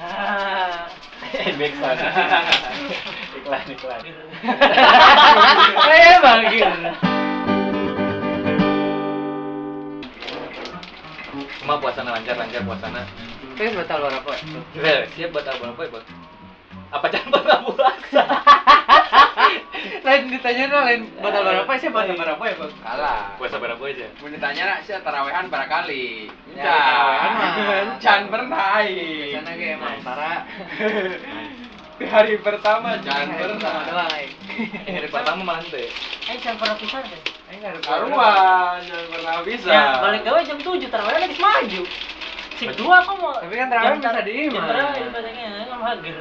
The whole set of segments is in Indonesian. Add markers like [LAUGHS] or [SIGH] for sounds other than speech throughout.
Ah. [LAUGHS] Back sound. [LAUGHS] iklan iklan. [LAUGHS] Eh, bagir. Cuma puasana lancar lancar puasana. Terus batal berapa? Siap buat apa apa ya bang? Apa jangan pernah puasa? Lain ditanya no, lain batal berapa sih batal berapa ya bang? Kalah. Puasa berapa aja? Mau ditanya nak sih tarawehan barangkali. Ya, tarawehan mah. [LAUGHS] Can pernah ai. Sana kayak emang tara. Di [LAUGHS] hari pertama can Sama pernah. doang. Hari pertama malah ente. Eh, jangan pernah pisah deh. Nggak ada Karuan, jangan pernah bisa. Ya, balik gawe jam 7, tarawih lagi maju. Sip dua kok mau. Tapi kan tarawih jam bisa tar- diiman. Jam berapa ibadahnya? Enggak mager.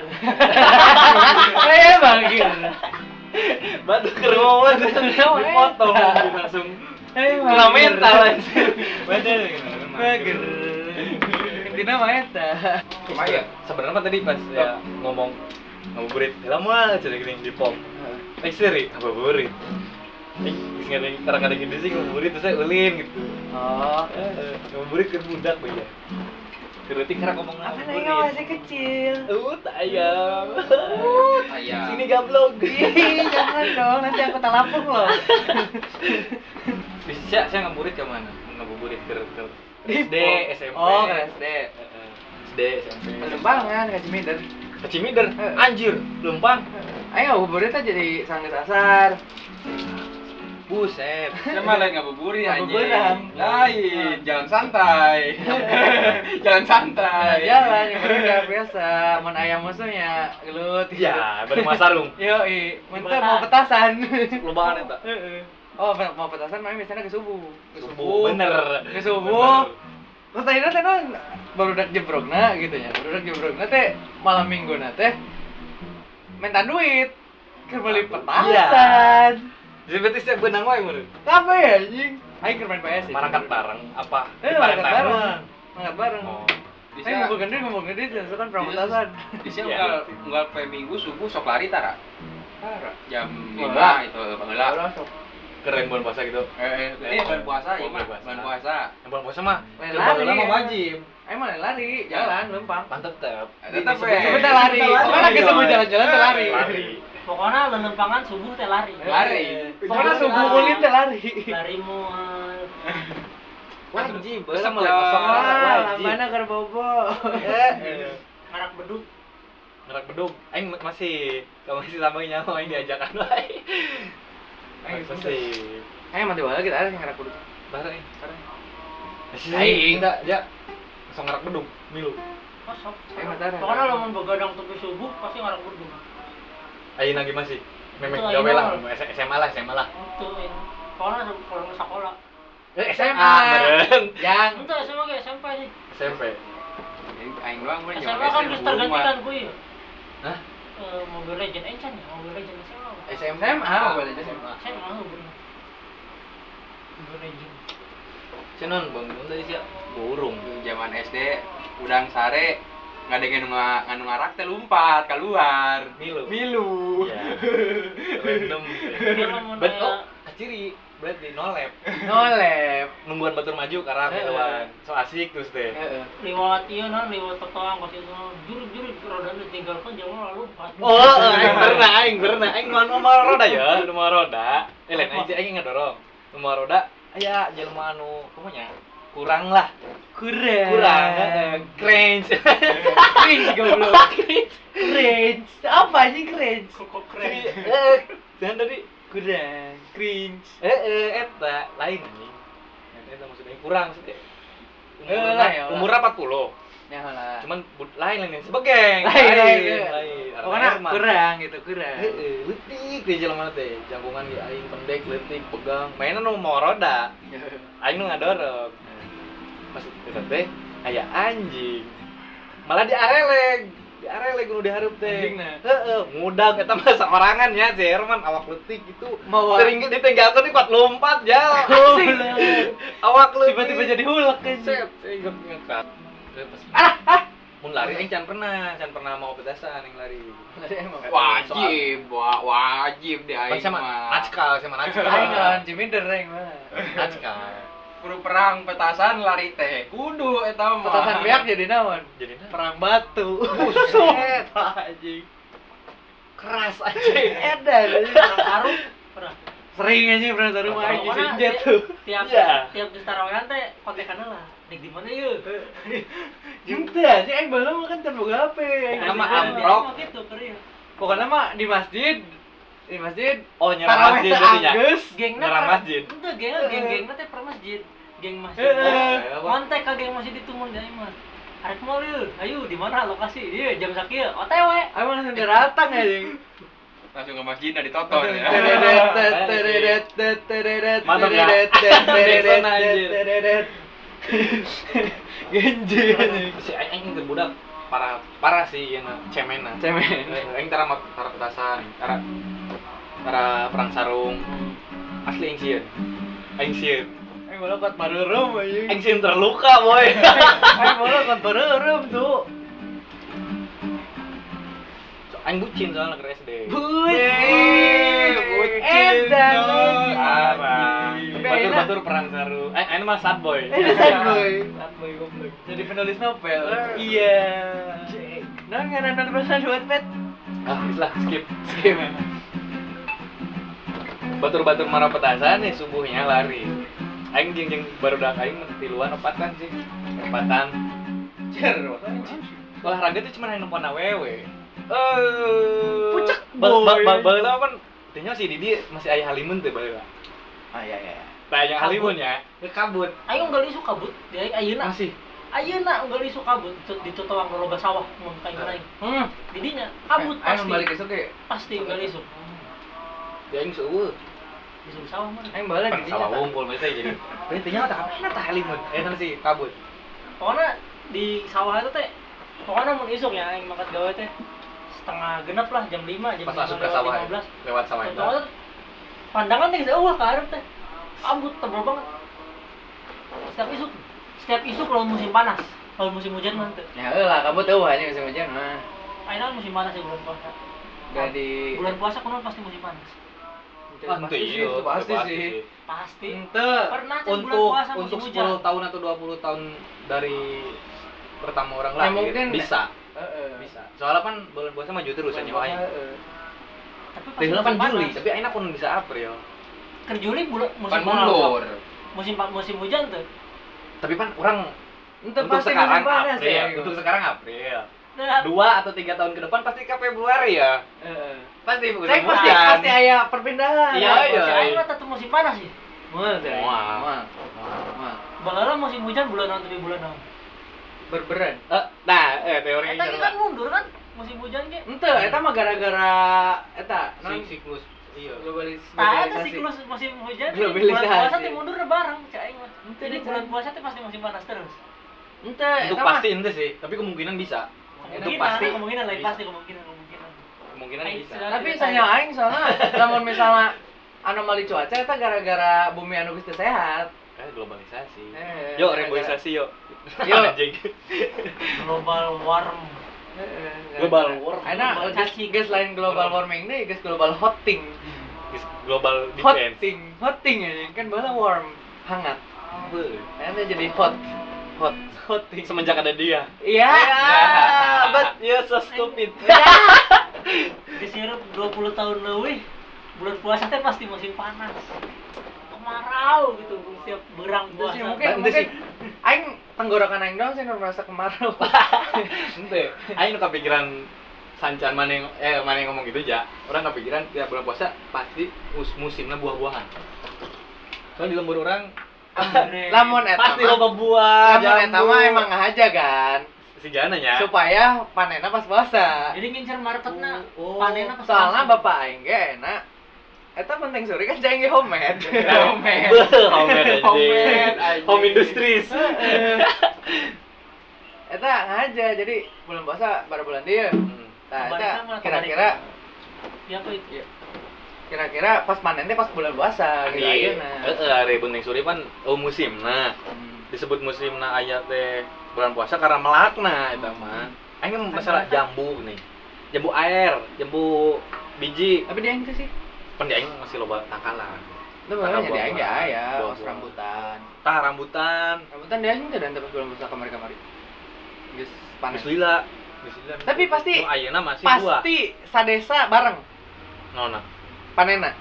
Eh, bagir. Batu kerumun dipotong langsung. Eh, Kena mental anjir. Bener Bagir. Intinya mah eta. Cuma ya sebenarnya mah tadi pas ya ngomong ngabuburit lama aja gini di pom. Eh seri ngabuburit. Eh, nggak ada kadang-kadang gini sih ngabuburit terus saya ulin gitu. Oh. Eh, Ngabuburit ke budak ya. Kerutik karena ngomong Apa ngabuburit. nanya masih kecil? Uh, ayam. Ayam. Sini gablok. Ih, jangan dong, nanti aku talapung loh. Bisa saya ngabuburit ke mana? Ngabuburit ke ke SD. SMP. Oh, ke SD. SD, SMP. Lembangan, ke Cimiter. Ke Cimider, anjir, Lempang. Ayo, ngabuburit aja di Sanggeus Asar. Buset. [LAUGHS] Sama lain ngabuburit anjing. Ngabuburan. Lain, jalan santai. [LAUGHS] jalan santai. Jalan, yang udah biasa. Mun ayam musuhnya gelut. Ya, baru masarung. [LAUGHS] Yo, i, mun mau petasan. Lobaan eta. Heeh. Oh, mau petasan main biasanya ke subuh. Ke Subuh, bener. Ke subuh. Terus tadi teh non baru dak jebrokna gitu ya. Baru dak jebrokna teh malam minggu teh minta duit. Keur beli petasan. Jadi berarti setiap benang wae menurut. Apa ya anjing? Aing keur main PS. ya. Marakat bareng apa? Eh, Di marakat bareng. Marakat bareng. Oh. Bisa. Aing ngumpul gede, ngumpul gede, dan kan pramutasan. Di sini unggal unggal pe minggu subuh sok lari tara. Jam Heula. 5 itu heula. Keren bulan puasa gitu. Eh, eh, ini bulan puasa, iya mah, Bulan bulan puasa. Bulan puasa mah lari. mah wajib. Mah lari, jalan, lempang. Mantep tetep. Tetep, eh. Kita lari. Pokoknya lagi sebut jalan-jalan teh lari. Pokoknya lelempangan subuh teh lari. Lari. Pokoknya subuh kulit teh lari. Lari mual. Wajib, baheula mulai kosong lah, mana bobo. Eh, Ngarak beduk. Ngerak bedug, [LAUGHS] aing masih kamu masih sama nyawa aing diajakan wae. Aing masih Ayo mati wae kita ada ngerak kudu. bareng. Aing. Aing enggak, ya. Langsung ngerak bedug, milu. Kosong. Eh, matara. Pokoknya lo mau begadang tepi subuh pasti ngarak beduk. Aing lagi masih memek gawe lah. SMA lah, SMA lah. Pokoknya kalau ke sekolah. Eh, SMA. Yang Itu SMA ke SMP sih. SMP. Aing doang mah SMA kan bisa tergantikan gue. Hah? Eh, Mobile Legend Encan ya, Mobile Legend SMA. apa? SMA, boleh aja SMA. SMA. Mobile Legend. Cenon, Bang, Bang tadi sih burung. Zaman SD udang sare nggak ada nganu nganu ngarak teh lumpat keluar. Milu. Milu. Ya. [LAUGHS] Random. Bet, oh. Berarti nolep. Nolep. [LAUGHS] Nungguan batur maju karena Eh, miluan. So asik terus teh. Heeh. Liwat iya nah, liwat totoang pas itu juruk-juruk roda ditinggalkan jangan lalu lupa. Oh, aing pernah, aing pernah, aing mau nomor roda ya, nomor roda. Eh, lain aja aing ngadorong. Nomor roda, aya jelema anu, kumanya kurang lah. Kurang. Kurang, heeh. cringe. [LAUGHS] Cringe goblok. Cringe. Apa anjing cringe? Kok Cringe. Eh, jangan tadi Kurang. Cringe. eh eh eta lain anjing. Eta maksudnya kurang maksudnya. Eh, lah, ya. Umurnya 40. Ya lah. Cuman lain lain sebegeng. lain lain. lain. Pokoknya kurang gitu, kurang. Heeh, letik di jelema teh. Jangkungan di aing pendek letik pegang. Mainan nu mau roda. [LAUGHS] Aing nu ngadorong. Pas eta teh aya anjing. Malah diareleg. Diareleg nu dihareup teh. Anjingna. Heeh, mudag eta mah saorangan ya, si Herman awak letik itu. Mau Sering ditinggalkan di kuat lompat [LAUGHS] bener. awak letik. Tiba-tiba jadi hulek kan. set, saya ingat ngekat. Ah, ah. Mun lari aing can pernah, can pernah mau petasan yang lari. Wajib, wa- wajib deh Kan aing sama mah. Natskal, sama Natskal. Aing kan Ciminder aing mah. Natskal. Kudu perang petasan lari teh kudu eta mah Petasan beak jadi naon? Jadi nah. Perang batu. Buset [LAUGHS] anjing. Keras anjing. [LAUGHS] Edan. Perang sarung pernah Sering anjing pernah taruh mah anjing ti- tuh. tiap Iya. tiap di tarawehan teh kontekannya lah dik di mana yuk Jente anjing aing baheula mah kan terbuka HP. aing mah amprok. tahu. gitu Pokoknya mah di masjid di masjid Oh, nyerang tarawih masjid teh berarti ya? anggeus. gengna Nyerang masjid. Ente gengna geng gengna teh per masjid geng masjid Heeh. kontek ka geng masjid itu mun jadi mah arek mau yuk ayo di mana lokasi iya jam sakieu otw Aing mah langsung datang anjing. langsung ke masjid nah ditonton ya Mantap ya? Genji anjing. Si aing teh budak parah parah sih yang cemena. Cemen. Aing tara tara petasan, tara tara perang sarung. Asli. Aing sieun. Aing malah kuat bareureum anjing. Aing sieun terluka, boy. [LAUGHS] Aing malah kuat bareureum tuh. Aing bucin soalnya ke SD. Bucin. bucin Edan. Anjing. Batur-batur perang sarung. Aing aing mah sad boy. Sad boy. Sad boy goblok. Jadi penulis novel. Iya. Nah, ngaran bahasa buat pet. Ah, lah skip. Skip. Batur-batur marah petasan nih subuhnya lari. Aing jeung jeung baru dak aing tiluan opatan sih. Opatan. Cer. Olahraga tuh cuma yang nempon awewe. Eh. Pucek boy. Ba ba baheula kan Tanya si Didi masih aya halimun teh baheula. Ah iya iya. Yang halimun ya. Kabut. ayo unggal isu kabut di aing ayeuna Masih. ayeuna unggal isu kabut Tut- di tutoang nu loba sawah mun kain aing Hmm. didinya kabut Aing pasti balik besok ge. pasti unggal isu Ya aing seueuh. Di sawah Aing balik [LAUGHS] mah teh jadi. Tah tah. Eh tah si kabut. pokoknya di sawah itu teh pokoknya mau isuk ya yang makan gawe teh setengah genap lah jam 5 jam Pas 5 masuk ke lewat sawah. ya? 15 Lewat sawah. itu. Contohnya pandangan teh geus wah ke arep teh kabut tebal banget setiap isuk setiap isuk lawan musim panas lawan musim hujan mah teh Ya eulah kamu tahu aja musim hujan mah. Aina musim panas ya bulan puasa Jadi bulan puasa kuno pasti musim panas Ah, ente pasti sih, iya, itu pasti pasti sih. pasti. Ente. pernah untuk puasa untuk musim 10 hujan tahun atau 20 tahun dari pertama orang Ya, lahir mungkin- bisa. Bisa. Soalnya kan bulan puasa maju terus aja puasa, wae tapi pas kan Juli tapi aina pun bisa April. Ke Juli bulan musim kan mundur. Musim musim hujan tuh. Tapi kan orang Ente untuk sekarang April. ya. untuk sekarang April dua atau tiga tahun ke depan pasti ke Februari ya Heeh. pasti Saya pasti pasti aya perpindahan. Iya, iya. Mah tetep musim panas sih. Mual sih. Mual. Mual. Mual. Balala musim hujan bulan naon tapi bulan naon. Berberan. Eh, nah eh teori Eta kan mundur kan musim hujan ge. Ente, eta mah gara-gara eta non si siklus iya globalis Tah eta globalisasi. siklus musim hujan Globalisasi. bulan puasa teh mundur bareng cak aing mah. Jadi bulan puasa teh pasti musim panas terus. Ente, mah- pasti ente sih tapi kemungkinan bisa itu pasti kemungkinan lain bisa. pasti kemungkinan kemungkinan. kemungkinan bisa Tapi saya aing soalnya [LAUGHS] lamun misalnya anomali cuaca eta gara-gara bumi anu geus sehat. eh globalisasi Eh, yuk reboisasi yuk Yuk. [LAUGHS] Anjing. Global warm. Heeh, Global Global geus cacing. geus lain global warming deui, geus global hotting. global defense Hotting, hotting aja kan baheula warm, hangat. Aina jadi hot. Hot Hotting. semenjak ada dia Iya. [LAUGHS] but you so stupid [LAUGHS] Disirup 20 tahun leuwih. Bulan puasa teh pasti musim panas. Kemarau gitu setiap berang Itu puasa. sih mungkin mungkin sih. aing tenggorokan aing doang sih merasa kemarau. [LAUGHS] ente aing kepikiran sancan mana yang eh mana yang ngomong gitu aja orang kepikiran tiap bulan puasa pasti mus musimnya buah-buahan soalnya di lembur orang Lamun eta pasti loba buah Lamun eta mah emang aja kan. si jana nya Supaya panenna pas puasa. Jadi ngincer marketna Oh, oh. panenna pas Soalnya bapak aing ge enak. Eta penting suri kan jangan [LAUGHS] homemade. Homemade. Homemade. Homemade, home industries. [LAUGHS] Eta ngaja jadi bulan puasa pada bulan dia. Hmm. Nah, eta malah kira-kira Ya apa itu? Kira-kira pas panen teh pas bulan puasa gitu Iya, ayeuna. heeh, hari Bunting Suri kan oh musim nah Hmm. disebut musim nah ayat teh bulan puasa karena melakna itu mah. Aing masalah jambu nih. Jambu air, jambu biji. Tapi dia itu sih. Pan di aing masih loba takalan. Itu makanya jadi buah-buahan, aing ya, ya, os rambutan. Tah rambutan, Rambutan dia teh dan pas bulan puasa kamari kamari. Geus panas. lila. Tapi pasti- ayeuna masih. Pasti sadesa bareng Nona. Panena.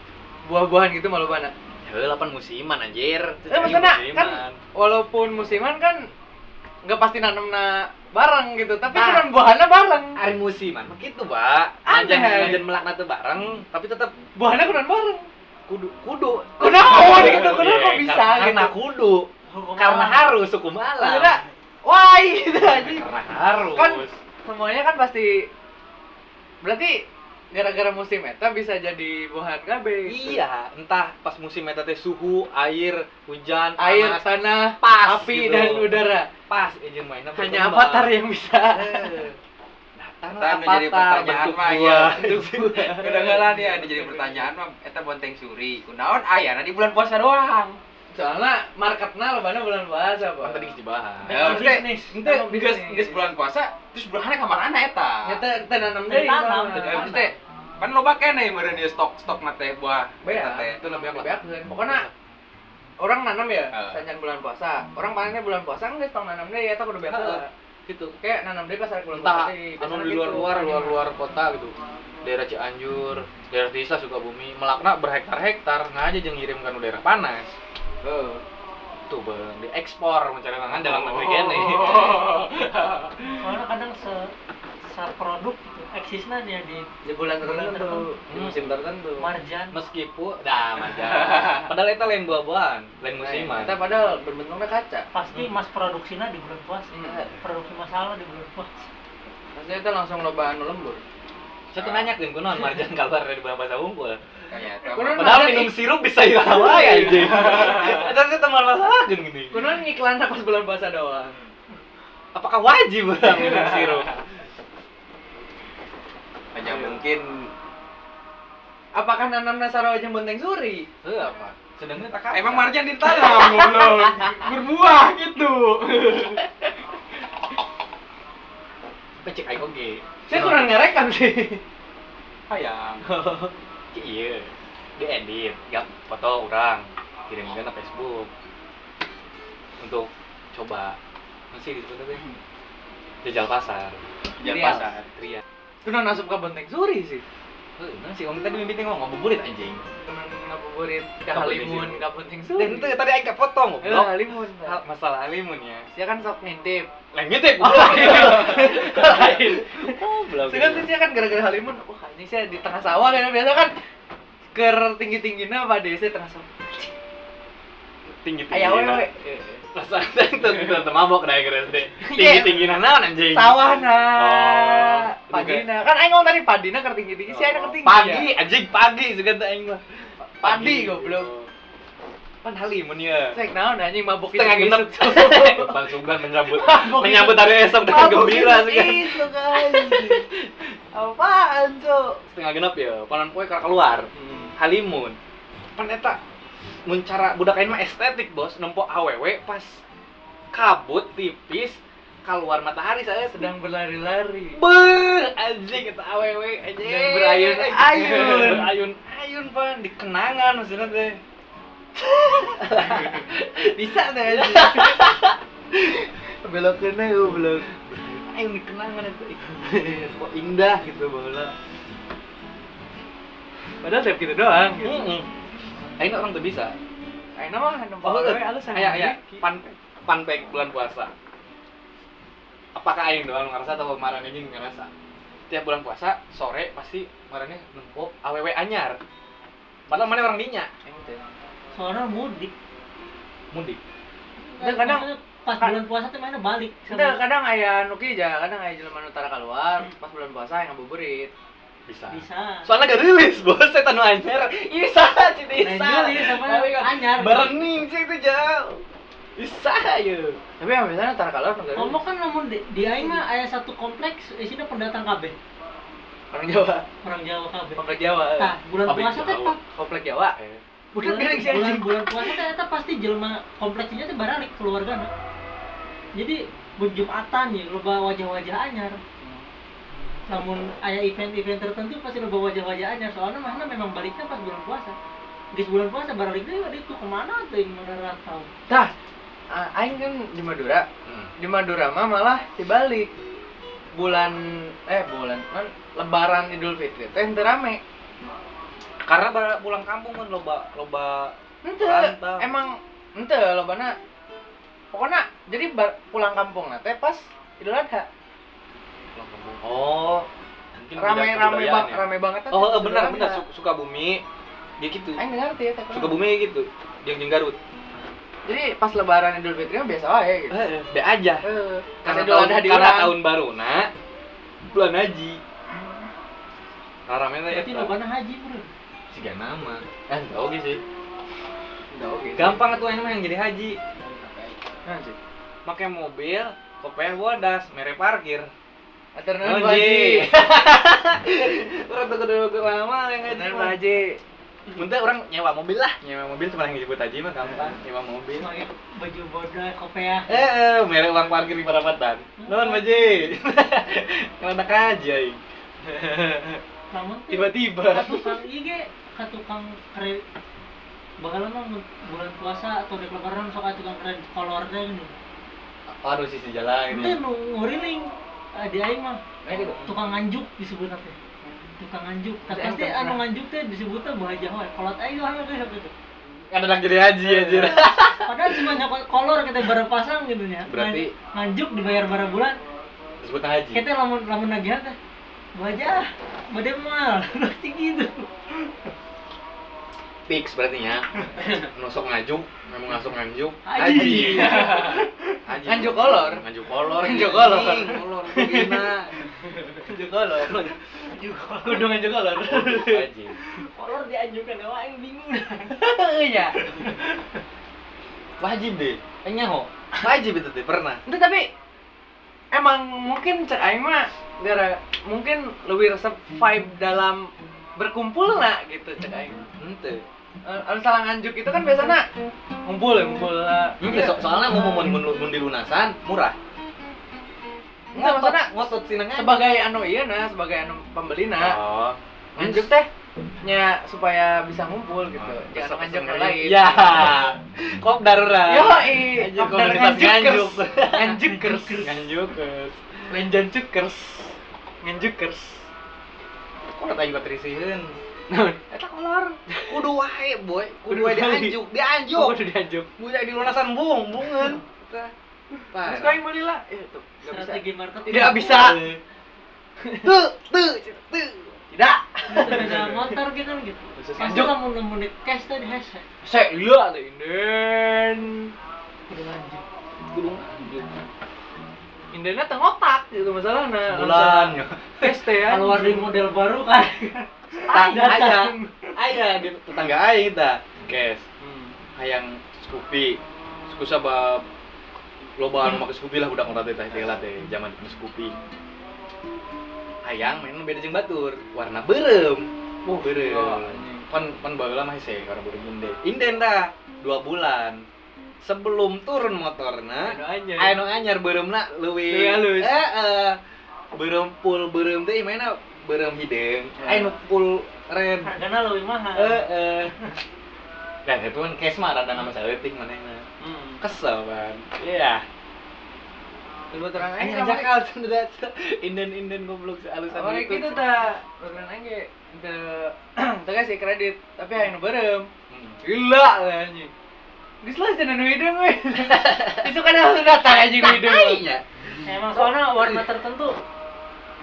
Buah-buahan gitu malu bana. Ya lah pan musiman anjir. Eh maksudnya kan walaupun musiman kan nggak pasti nanamna bareng gitu, tapi Nah. kan buahnya bareng. hari musiman begitu, Pak. Ngajan ngajan melaknat tuh bareng, tapi tetap Buahnya kudu bareng. kudu kudu. Kunaon gitu, kunaon Iya, kok bisa kar- Karena gitu. kudu. Hukum Karena harus hukum alam. Maksudnya, wah gitu aja. Karena harus. Kan semuanya kan pasti berarti gara-gara musim eta bisa jadi buahan kabeh. Iya, entah pas musim eta teh suhu, air, hujan, Air, panas, tanah, pas api gitu. dan udara. pas aja mainnya Hanya berkembang. avatar yang bisa. Eh, Datang Eta anu jadi pertanyaan mah ya. bentuk buah. Kedengeran ya, jadi pertanyaan mah eta bonteng suri. Kunaon aya di bulan puasa doang. Soalnya marketnya lebana bulan puasa, Pak. Tadi dibahas. Ya, Emang maksudnya, bisnis. ente Teu geus bisnis. geus bulan puasa, terus bulannya ka mana eta? Teu nanam deui. tanam, soalnya. Ya, kan loba keneh meureun ieu stok-stok na teh buah Bea, itu lebih beak Pokoknya orang nanam ya, sanjan bulan puasa. Orang panennya bulan puasa enggak tong nanam deui eta kudu beak Heeh. heula. Gitu. Kayak nanam deui pas hari bulan puasa anu di gitu. luar-luar, luar-luar kota gitu. Daerah Cianjur, daerah Tisa, Sukabumi, melakna berhektar-hektar, ngaja jeung ngirim kan daerah panas. Heeh. Tuh bang, diekspor mencari mangan dalam negeri Oh. kene. [LAUGHS] Soalnya kadang se produk gitu eksisnya dia di Di bulan tertentu, di musim tertentu. marjan Meskipun, dah [LAUGHS] maja. Padahal eta lain buah-buahan, lain musiman. Kita padahal berbentuknya kaca. pasti mas produksinya di bulan puasa Hmm. produksi masalah di bulan puasa Maksudnya kita langsung loba anu lembur. Saya tuh nanya kan, kunaon marjan [LAUGHS] keluar dari bulan puasa unggul. Mah. Padahal marjan minum sirup bisa ya wae anjing. Ada sih teman masalah kan gini. Kunaon ngiklan pas bulan puasa doang. Apakah wajib orang minum sirup? [LAUGHS] Hanya mungkin Apakah nanam nasaro aja bonteng suri? Heuh apa? Sedangnya tak emang marjan ditanam goblok. Berbuah gitu. Pecik aing oge. Saya kurang ngerekam sih. Hayang. Cik iya. Diedit, gap foto orang, kirimkan ke Facebook untuk coba masih disebut apa ya? Jajal pasar. Trial. pasar. Tria. Kunaon asup ka bonteng suri sih. Nah si Om tadi mimpi ngomong ngabuburit anjing. Kunaon ngabuburit Ka halimun bonteng ka bonteng suri. Dan itu tadi aing ke foto Eh, ngoblok. halimun. Hal- Masalah alimun ya. Dia kan sok ngintip. Lain ngintip goblok. Lain. Goblok. Sekarang tuh dia kan gara-gara halimun, wah ini saya di tengah sawah kan biasa kan ker tinggi-tingginya apa desa tengah sawah. tinggi tinggi. Itu itu tuh mabok dah kira SD. Iya. Tinggi tinggi naon anjing. Sawah nah. Oh, itu Padina. Kan aing ngomong tadi padina ker tinggi-tinggi, sih ker tinggi. Pagi ya. anjing pagi teh aing mah. Padi goblok. Pan halimun ya. Sek naon anjing mabuk isuk-isuk. genep. Bang [LAUGHS] Sugan menyambut [LAUGHS] menyambut hari esok dengan gembira sugan. isuk-isuk, anjing. Apaan, Cok? Setengah genep ya, panan poe keluar. Halimun. Pan eta mun cara budak aing mah estetik, Bos. Nempok awewe pas kabut tipis keluar matahari saya sedang berlari-lari. Beuh, anjing kita awewe anjing. Dan berayun-ayun. Berayun-ayun, Pan, di kenangan maksudnya teh. [LAUGHS] Bisa deh anjing. Belok kena goblok. Ayun di kenangan itu. Kok indah gitu bola. Padahal tiap gitu doang. Gitu. Aing orang tuh bisa. Ayo mah nempo Oh, awewe halus Aya aya pan panpek bulan puasa. Apakah aing doang ngerasa atau marane ini ngerasa? Tiap bulan puasa sore pasti marane nempo awewe anyar. Padahal mana orang dinya soalnya mudik mudik. Dan kadang- pas bulan puasa tuh mainnya balik Kita kadang aya nu kieu ja, kadang aya jelema nu tara keluar pas bulan puasa yang ngabuburit. Bisa. bisa Soalnya gak rilis bos, saya tanu anyar. Bisa, cita bisa. Rilis, apa anyar. Berening sih itu jauh. Bisa ya. Tapi yang biasanya tara keluar nu ngomong kan namun di, di aing mah aya satu kompleks isinya pendatang KB orang Jawa, orang Jawa KB komplek Jawa. nah bulan puasa teh Komplek Jawa. Bukan bulan, bulan, bulan puasa teh eta pasti jelema kompleksnya teh baralik keluargana jadi bu jumatan ya loba wajah-wajah anyar namun aya event-event tertentu pasti loba wajah-wajah anyar soalnya mana memang baliknya pas bulan puasa di bulan puasa balik deh itu ke mana tuh yang mana ratau Tah, ah, aing kan di Madura. Hmm. Di Madura mah malah dibalik. Bulan eh bulan kan lebaran Idul Fitri teh teu rame. karena ba- pulang kampung kan loba loba Ente, Rantau. emang ente lobana pokoknya jadi bar- pulang kampung nah teh pas Idul Adha. Pulang kampung. Oh. Mungkin Rame beda rame kebudayaan bang, ya. rame banget. Oh eh, Idul benar. benar Su- Sukabumi dia gitu. Aing ngerti ya kenapa. Sukabumi gitu. Jeung jeung Garut. Jadi pas lebaran Idul Fitri mah biasa wae gitu. eh be aja. Eh, karena tahun, karena tahun baru nah bulan haji. Rame teh berarti lo mana haji bro. Siga nama eh enggak oke sih. Udah oke. gampang tuh mah yang jadi haji. Nah, sih. pakai mobil kopeh bodas mere parkir Atur nuhun Bu Haji. Orang tuh kudu lama yang ngaji mah. Haji. Muntah orang nyewa mobil lah, nyewa mobil cuma yang disebut haji mah gampang, nyewa mobil. baju bodoh kopea Eh, eh, mere uang parkir di perapatan. Nuhun Baji. [LAUGHS] Karena aja. ing. namun tuh Tiba-tiba. ka tukang IG ka tukang kredit bakalan mah bulan puasa atau di lebaran sok ka tukang kredit kolor teh gini Aduh sisi jalan itu ini. nu nguriling eh, di aing mah tukang nganjuk disebutnya teh. Tukang nganjuk. Tapi pasti anu nganjuk teh disebutnya buah jawa kolot aing lah kayak gitu. Kan anak jadi haji anjir. padahal cuma nyokot kolor kita bareng pasang gitu ya. Berarti- Ngan- nganjuk dibayar bareng bulan? Disebut haji. kita lamun lamun nagihan teh wajah bade mal. [LAUGHS] Pasti gitu Fix berarti ya. [LAUGHS] Nusuk ngajuk, memang ngasuk nganjuk. Haji. Haji. Nganjuk kolor. Nganjuk kolor. Nganjuk kolor. Kolor begina. Nganjuk kolor. Kudu nganjuk kolor. Haji. kolor dianjukkan ya aing bingung [LAUGHS] Iya. [LAUGHS] Wajib deh. Eh nyaho. Wajib itu deh pernah. Itu tapi emang mungkin cek aing mah gara mungkin lebih resep vibe dalam berkumpul lah gitu cek aing. Ente. Eh, Anu salah nganjuk itu kan biasanya ngumpul ya ngumpul lah. Ente so soalnya mau mau mun di lunasan murah. Enggak maksudnya ngotot sinang sebagai anu iya nah sebagai anu pembeli nah Oh. nganjuk teh nya supaya bisa ngumpul gitu jangan nganjuk ke lain Ya. Kok darurat. yo i Anjir, komunitas nganjuk. nganjukers Nganjukers. lenjan cukers nganjukers Juga terisihin. naon? [LAUGHS] Eta kolor. Kudu wae, boy. Kudu Kudu wae dianjuk, dianjuk. udah dianjuk. Buya di lunasan bung, bungeun. terus kau yang beli lah. Eh nggak bisa. Strategi marketing. Tidak bisa. Tuh, tuh, tuh. tidak. Itu beda motor gitu kan gitu. Pasti kamu nemu di cash tuh di hashtag saya iya tuh inden. Udah lanjut Kudu nganjuk. Indennya teng otak gitu masalahnya Sebulan. tes teh ya keluar di model baru kan Aya, datang. aya di tetangga aing kita. Kes. Hmm. hayang Scoopy Suku sabab lobaan make Scoopy lah udah ngora teh teh lah teh zaman Scoopy hayang main beda jeung batur warna berem oh berem Oh, anjing. pan pan baheula mah hese karena berem inden inden dah dua bulan sebelum turun motorna Anu anyar. anu anyar leuwih Leuwih halus. eh eh berem full berem teh mana berem hidung anu full ren harganya lebih mahal eh eh dan itu kan cash mah rada nama saletik mana Hmm. kesel kan iya Lu terang aja Ayo ngajak kal sebenarnya inden inden goblok Sama kayak gitu ta. Terang aja ente [CLEARS THROAT] kasih kredit tapi hayang nu berem. Hmm. Gila lah anjing. Lah cenah nu hidung. Itu kan langsung datang anjing nu hidung. Kayaknya emang soalnya warna tertentu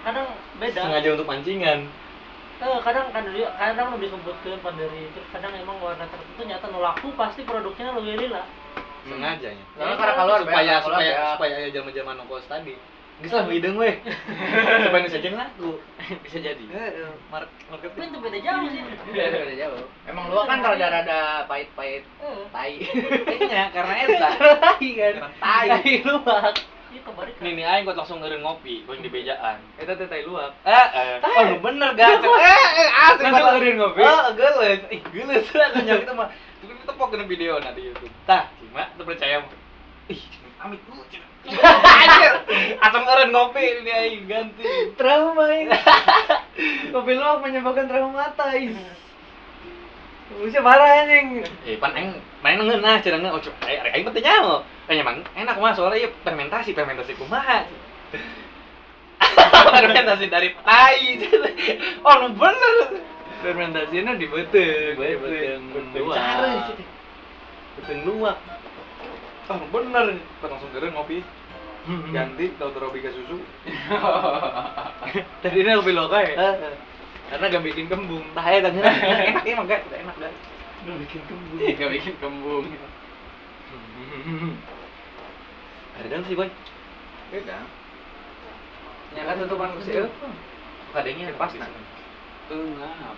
kadang beda. Sengaja untuk pancingan. Eh, kadang kan dia kadang lebih disebutkan pada dari itu. Kadang emang warna tertentu nyata nu laku pasti produknya lebih lila. Sengaja nya Soalnya karena keluar supaya supaya supaya aya zaman-zaman nongkos tadi Geus lah hidung weh. Supaya nu saja laku. bisa jadi. Heeh, mar- tapi marketing. itu beda jauh sih Iya, beda jauh. Emang lu kan rada-rada pahit-pahit Eh, tai. Kayaknya karena eta. [LAUGHS] Tai kan. Karena tai. Tai itu kebalik Nih nih aing langsung ngeureun ngopi, going di bejaan. Eta teh tai luwak. Eh, eh. Tai. Oh, lu bener gak? Eh, eh, asli Langsung banget. ngeureun ngopi? Oh, geuleuh. Ih, geuleuh lah [LAUGHS] nanya kita mah. Tapi kita tepok kena video di YouTube. Tah, cuma tuh percaya. Ih, amit lu. cenah. Anjir. Asam ngeureun ngopi ini aing ganti. Trauma ini. Kopi luwak menyebabkan trauma mata. Bisa marah anjing. Eh, pan aing main ngeunah cenah ngeunah. Oh, cuk, aing teh nyaho. Eh, emang enak mah soalnya ieu fermentasi, fermentasi kumaha. [LAUGHS] fermentasi dari tai. [LAUGHS] oh, nu bener. Fermentasinya di beteng, di Beteng, beteng beteng luak. cara sih teh. Beteng luak. Ah, nu bener. Pas langsung keren ngopi. Ganti tau robika susu. [LAUGHS] Tadinya kopi loka ya. Karena gak bikin kembung. Tah ya kan enak [LAUGHS] [LAUGHS] emang gak enak gak. Gak bikin kembung. Gak bikin kembung. Ada dan sih, boy. Beda. Nyangka tutupan ku sih. Kadangnya Pas, nah. Tengah.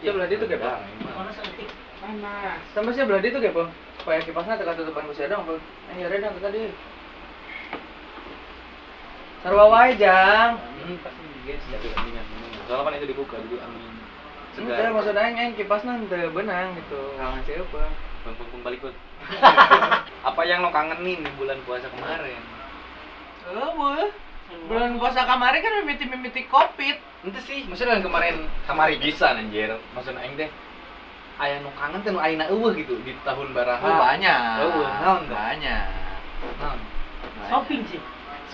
Ya belah itu kayak apa? Mana seketik? Panas. Sama sih belah itu kayak apa? Supaya kipasnya tekan tutupan ku sih dong. Eh, ya udah dong tadi. Sarwa wae jang. Hmm, Soalnya kan itu dibuka jadi angin. Enggak, maksud aing aing kipasna teu benang gitu. Kangen sih apa? Bang, bang, bang, balik bang. [LAUGHS] Apa yang lo kangenin di bulan puasa kemarin? Oh, boleh. Bulan puasa kemarin kan mimiti-mimiti covid. Itu sih, maksudnya yang kemarin kamari bisa anjir. Maksudnya aing teh aya nu kangen teh nu ayeuna eueuh gitu di tahun baraha. Oh, banyak. Oh, naon teh? banyak. Naon? Shopping sih.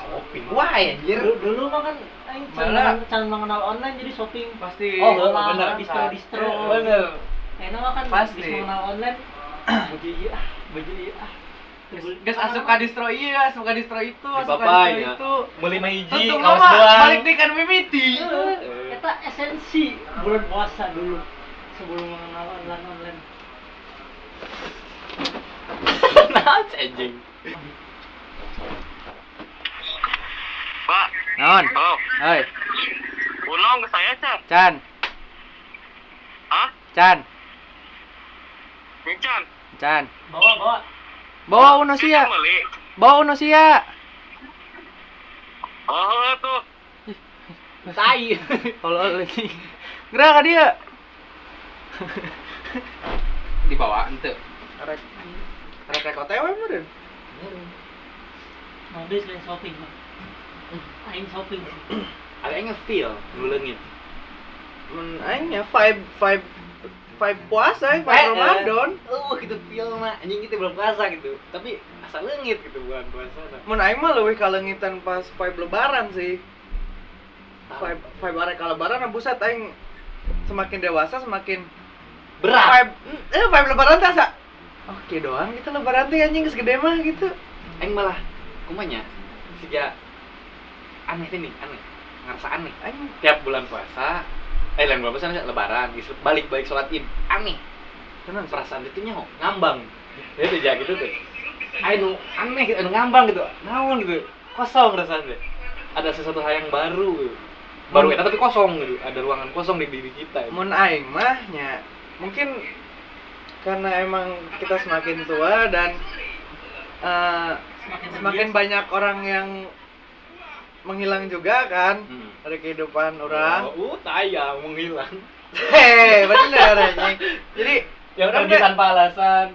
Shopping. Wah, anjir. Dulu, dulu mah kan aing Malah- can mengenal online jadi shopping. Pasti. Oh, Lama, bener. distro-distro. Bener. Enak mah kan Pasti. mengenal online. [CLEARS THROAT] Baju iya ah, baju iya ah. Gas asup ka distro iya, asup ka distro itu, asup ka papai, distro ya. itu. Beli mah hiji, kaos doang. balik deh kan mimiti. Eh. Eta esensi bulan puasa dulu sebelum mengenal online online. [LAUGHS] Nah, anjing. Pak, Non. oh, Hai, ulong ke saya, Chan. Chan. Hah? Chan, Ini Chan. Chan. Bawa bawa. Bawa uno sia. Beli. Bawa uno sia. Oh, tuh. Tai. Kalau lagi. Gerak dia. Dibawa ente. Rek. Rek rek OTW meureun. Nanti selain shopping mah. Aing shopping sih. Ada yang feel ngulengin. Men aing nya vibe vibe vibe puasa, vibe Eh, Ramadan. Oh, gitu feel mah anjing kita belum puasa gitu. Tapi asal lengit gitu bulan puasa. Mun aing mah leuwih kalengitan pas vibe lebaran sih. Vibe vibe arek ka lebaran nah buset aing semakin dewasa semakin Berat. vibe eh vibe lebaran teh asa. Oke doang gitu lebaran teh anjing geus gede mah gitu. Aing malah kumanya siga aneh nih, aneh. Ngerasa aneh. Aing Tiap bulan puasa eh lain bulan puasa lebaran, gitu, balik-balik sholat id, aneh. tenan perasaan itu nyaho ngambang. Ya tuh gitu tuh. Anu aneh gitu anu ngambang gitu. Naon gitu. Kosong rasanya ada sesuatu hal yang baru gitu. baru eta tapi kosong gitu. Ada ruangan kosong di diri kita mun aing mah nya mungkin karena emang kita semakin tua dan eh, Semakin semakin banyak orang yang menghilang juga kan Hmm. dari kehidupan orang. oh, uh taya menghilang Hei, bener anjing. Jadi yang orang pergi teh- tanpa alasan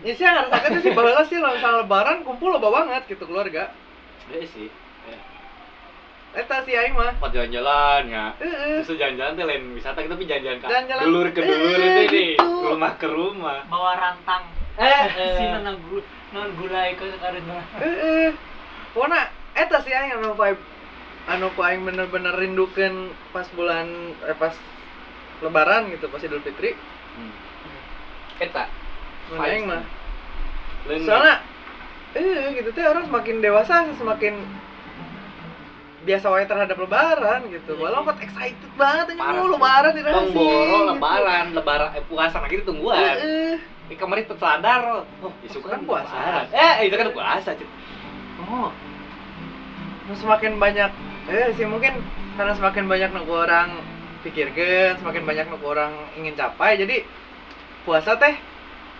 Ya sih ngerasakan sih bahwa sih misalnya lebaran kumpul loba banget gitu keluarga. ya sih ya. Eta sih aing mah. Pas jalan-jalan ya Heeh. Terus jalan-jalan tuh lain wisata kita tapi jalan-jalan dulur ke dulur Eh, itu nih gitu. rumah ke rumah bawa rantang. eh Sini nang gula, non gulai ke karena. Heeh. Pokona eta sih aing anu vibe anu ku aing bener-bener rindukeun pas bulan eh pas lebaran gitu pas Idul Fitri. Hmm. eta Mun aing mah. Soalnya eh gitu teh orang semakin dewasa semakin biasa wae terhadap lebaran gitu. Iya Walau kok excited banget ini sih. lebaran tidak Bang sih. Boro gitu. lebaran, lebaran eh, puasa lagi ditungguan. Heeh. Ini kemarin tuh sadar, oh, isu kan kan puasa. lebaran. Eh, itu kan puasa. Oh. Semakin banyak eh sih mungkin karena semakin banyak nu orang pikirkan, semakin banyak nu orang ingin capai, jadi puasa teh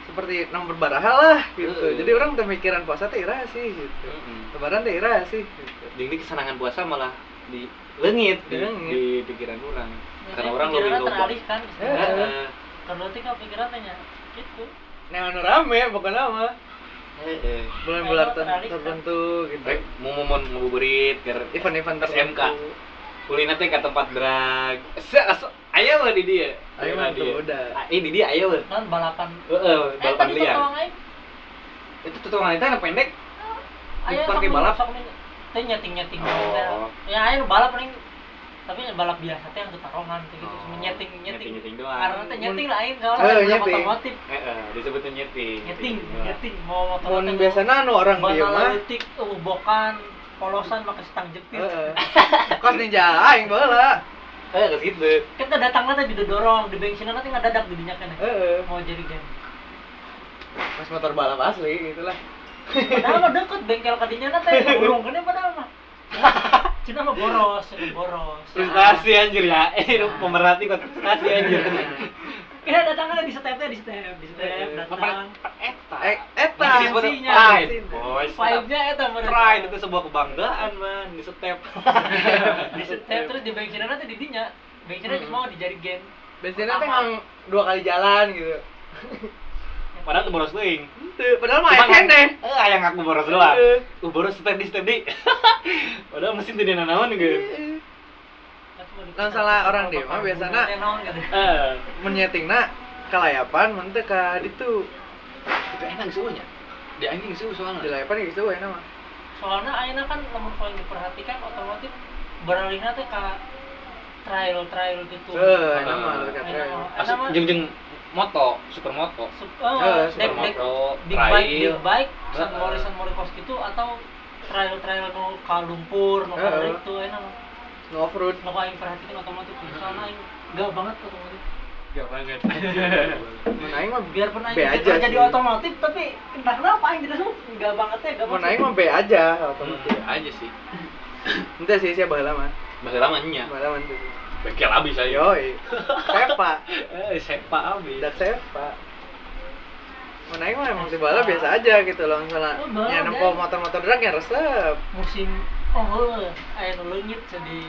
seperti nang berbaraha lah gitu. Heeh. Jadi orang teh mikiran puasa teh iraha sih gitu. Lebaran teh iraha sih gitu. Jadi kesenangan puasa malah di lengit di, Di lengit. di pikiran orang. Karena Jadi orang lebih lupa. teralihkan. Eh. Kalau nanti kan pikiran tanya gitu. Nah, anu rame pokoknya mah. Bulan-bulan tertentu gitu. Rek, mau mau mau ngabuburit ke Event-event SMK. tertentu. kulina teh ke tempat drag aya mah di dia Aya mah tuh, udah. Ah, eh di dia mah kan balapan heeh eh balapan liar itu tuh wanita anak pendek sok kayak balap? teh nyeting nyeting Oh. ya nu balap paling tapi balap biasa teh yang tarongan teh gitu cuma Oh, nyeting nyeting nyeting doang. karena teh nyeting Eh, soalnya balap nyeting. otomotif heeh disebutnya nyeting nyeting nyeting mau motor Mun biasana anu orang dia mah. letik ubokan polosan pakai stang jepit Heeh. [LAUGHS] Kos ninja aing baheula. eh ke situ kita datang nanti didorong di bensin nanti nggak dadak di dinya kan Heeh. mau jadi game Pas motor balap asli gitu lah. padahal mah deket bengkel kadinya nanti [LAUGHS] burung kan padahal mah [LAUGHS] cina mah boros cina boros. Frustasi anjir ya. Eh lu pemerhati kok frustasi anjir. Iya datangnya di stepnya di step di step datang. eta. Eh, eta. Masih disebut Bensinnya. pride boys. Vibe-nya eta pride itu sebuah kebanggaan man di step. [LAUGHS] Di step terus di bensin nanti di dinya bensinnya Hmm. mau dijadi game Bensinnya teh ngang dua kali jalan gitu. [LAUGHS] padahal tuh boros teuing Tuh, padahal mah Cuman aya kene. eh aya ngaku boros doang Heeh. uh boros step di step di padahal mesin teu nanaon gitu Nah, salah orang dia mah gitu eh menyetingna kalayapan mun teu ka ditu. itu enak suhunya di anjing suhu soalnya Dilayapan gitu we mah. soalnya ayeuna kan namun paling diperhatikan otomotif beralihnya teh ke trial trial gitu Ah. eta mah ka trail. mah- Mah- moto super moto Sup- Eh, oh, super dek dek moto big bike trail big bike san mori san mori kos gitu atau trial trial nu ka lumpur nu ka Heeh. itu enak mah. No off-road. nu ka aing perhatikan otomotif soalnya aing gak banget otomotif gak banget Mun aing mah biarpun aing B aja kerja di otomotif tapi entah kenapa aing tidak suka gak banget ya gak Mun banget aing mah B aja otomotif. Iya aja sih Ente sih sia baheula mah. bahasa lamanya Baheula mah teu. Bengkel abis aja Yoi. Sepa. [LAUGHS] eh sepa abis Dak sepa. Mun aing mah emang di bala biasa aja gitu loh misalnya Oh, nempo deh. motor-motor drag yang resep. musim oh aya nu leungit jadi